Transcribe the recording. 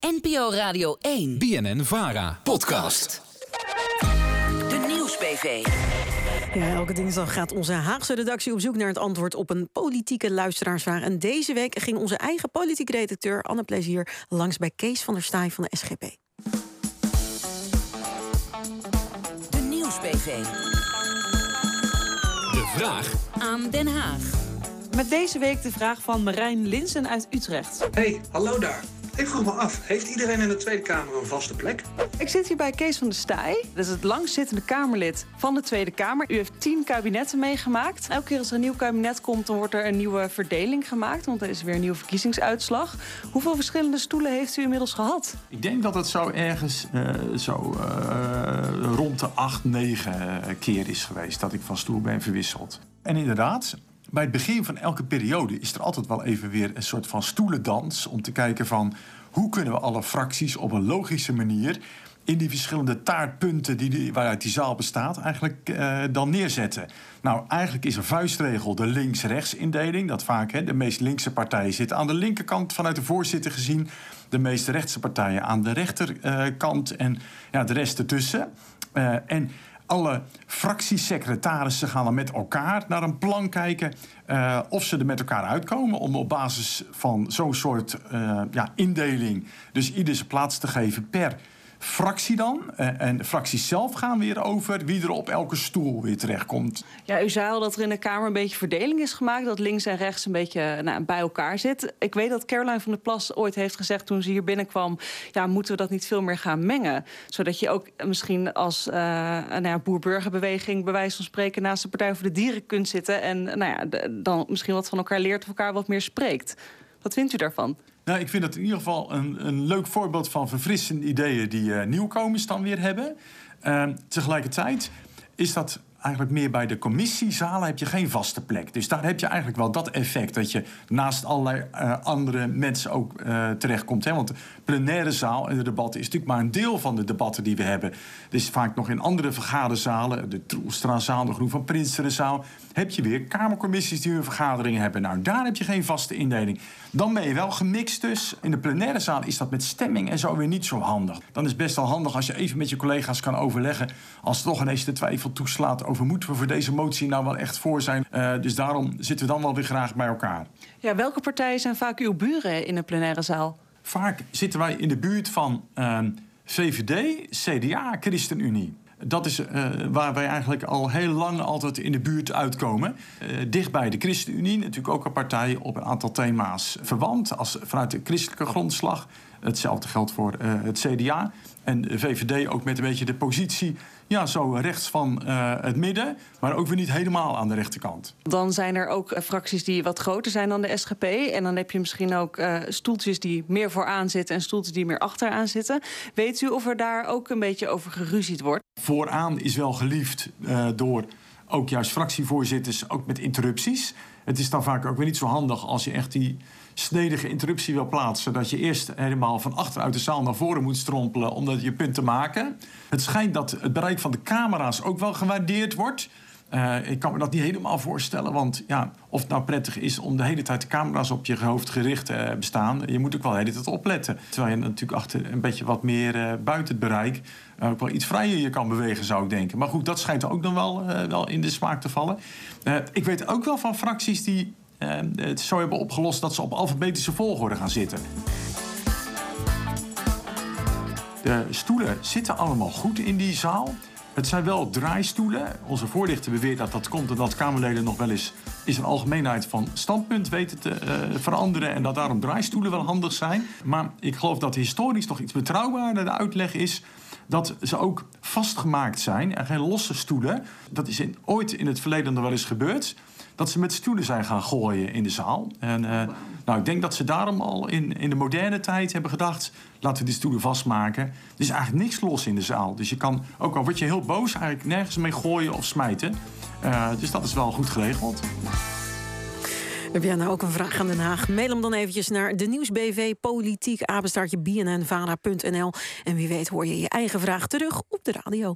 NPO Radio 1. BNN Vara. Podcast. De Nieuwsbv. Ja, elke dinsdag gaat onze Haagse redactie op zoek naar het antwoord op een politieke luisteraarsvraag. En deze week ging onze eigen politieke redacteur Anne Plezier langs bij Kees van der Staaij van de SGP. De Nieuwsbv. De vraag Aan Den Haag. Met deze week de vraag van Marijn Linsen uit Utrecht. Hey, hallo daar. Ik vroeg me af, heeft iedereen in de Tweede Kamer een vaste plek? Ik zit hier bij Kees van der Staaij. Dat is het langzittende Kamerlid van de Tweede Kamer. U heeft tien kabinetten meegemaakt. Elke keer als er een nieuw kabinet komt, dan wordt er een nieuwe verdeling gemaakt. Want er is weer een nieuwe verkiezingsuitslag. Hoeveel verschillende stoelen heeft u inmiddels gehad? Ik denk dat het zo ergens eh, zo, eh, rond de 8, 9 keer is geweest dat ik van stoel ben verwisseld. En inderdaad, bij het begin van elke periode is er altijd wel even weer een soort van stoelendans om te kijken van hoe kunnen we alle fracties op een logische manier in die verschillende taartpunten die, die, waaruit die zaal bestaat, eigenlijk eh, dan neerzetten. Nou, eigenlijk is een vuistregel de links-rechts indeling. Dat vaak hè, de meest linkse partijen zitten aan de linkerkant vanuit de voorzitter gezien. De meest rechtse partijen aan de rechterkant en ja, de rest ertussen. Uh, en alle fractiesecretarissen gaan dan met elkaar naar een plan kijken uh, of ze er met elkaar uitkomen om op basis van zo'n soort uh, ja, indeling dus ieder zijn plaats te geven per fractie dan. En de fracties zelf gaan weer over wie er op elke stoel weer terechtkomt. Ja, u zei al dat er in de Kamer een beetje verdeling is gemaakt. Dat links en rechts een beetje nou, bij elkaar zit. Ik weet dat Caroline van der Plas ooit heeft gezegd toen ze hier binnenkwam... ja, moeten we dat niet veel meer gaan mengen? Zodat je ook misschien als uh, nou ja, boer-burgerbeweging... bij wijze van spreken naast de Partij voor de Dieren kunt zitten... en nou ja, dan misschien wat van elkaar leert of elkaar wat meer spreekt. Wat vindt u daarvan? Nou, ik vind het in ieder geval een, een leuk voorbeeld van verfrissende ideeën die uh, nieuwkomers dan weer hebben. Uh, tegelijkertijd is dat eigenlijk meer bij de commissiezalen heb je geen vaste plek. Dus daar heb je eigenlijk wel dat effect dat je naast allerlei uh, andere mensen ook uh, terechtkomt. Hè? Want de plenaire zaal en de debatten is natuurlijk maar een deel van de debatten die we hebben. Dus vaak nog in andere vergaderzalen, de Troelstrazaal, de Groen van Prinsenzaal, heb je weer kamercommissies die hun vergaderingen hebben. Nou, daar heb je geen vaste indeling. Dan ben je wel gemixt dus. In de plenaire zaal is dat met stemming en zo weer niet zo handig. Dan is best wel handig als je even met je collega's kan overleggen. Als toch ineens de twijfel toeslaat over moeten we voor deze motie nou wel echt voor zijn. Uh, dus daarom zitten we dan wel weer graag bij elkaar. Ja, welke partijen zijn vaak uw buren in de plenaire zaal? Vaak zitten wij in de buurt van uh, VVD, CDA, ChristenUnie. Dat is uh, waar wij eigenlijk al heel lang altijd in de buurt uitkomen. Uh, dicht bij de ChristenUnie, natuurlijk ook een partij op een aantal thema's verwant. Als, vanuit de christelijke grondslag. Hetzelfde geldt voor uh, het CDA. En de VVD ook met een beetje de positie... ja, zo rechts van het midden, maar ook weer niet helemaal aan de rechterkant. Dan zijn er ook fracties die wat groter zijn dan de SGP. En dan heb je misschien ook stoeltjes die meer vooraan zitten... en stoeltjes die meer achteraan zitten. Weet u of er daar ook een beetje over geruzied wordt? Vooraan is wel geliefd door ook juist fractievoorzitters, ook met interrupties. Het is dan vaak ook weer niet zo handig als je echt die snedige interruptie wil plaatsen. Dat je eerst helemaal van achteruit de zaal naar voren moet strompelen om dat je punt te maken. Het schijnt dat het bereik van de camera's ook wel gewaardeerd wordt. Uh, ik kan me dat niet helemaal voorstellen, want ja, of het nou prettig is om de hele tijd de camera's op je hoofd gericht te bestaan, je moet ook wel de hele tijd opletten. Terwijl je natuurlijk achter een beetje wat meer uh, buiten het bereik ook wel iets vrijer je kan bewegen, zou ik denken. Maar goed, dat schijnt ook dan wel, wel in de smaak te vallen. ik weet ook wel van fracties die het zo hebben opgelost dat ze op alfabetische volgorde gaan zitten. De stoelen zitten allemaal goed in die zaal. Het zijn wel draaistoelen. Onze voorlichter beweert dat dat komt omdat Kamerleden nog wel eens is een algemeenheid van standpunt weten te uh, veranderen en dat daarom draaistoelen wel handig zijn. Maar ik geloof dat historisch nog iets betrouwbaarder de uitleg is dat ze ook vastgemaakt zijn en geen losse stoelen. Dat is in, ooit in het verleden nog wel eens gebeurd. Dat ze met stoelen zijn gaan gooien in de zaal. En uh, nou, ik denk dat ze daarom al in, in de moderne tijd hebben gedacht... laten we die stoelen vastmaken. Er is eigenlijk niks los in de zaal. Dus je kan, ook al word je heel boos, eigenlijk nergens mee gooien of smijten. Uh, dus dat is wel goed geregeld. Heb jij nou ook een vraag aan Den Haag? Mail hem dan eventjes naar de Nieuwsbv Politiek apenstaartje. En wie weet hoor je je eigen vraag terug op de radio.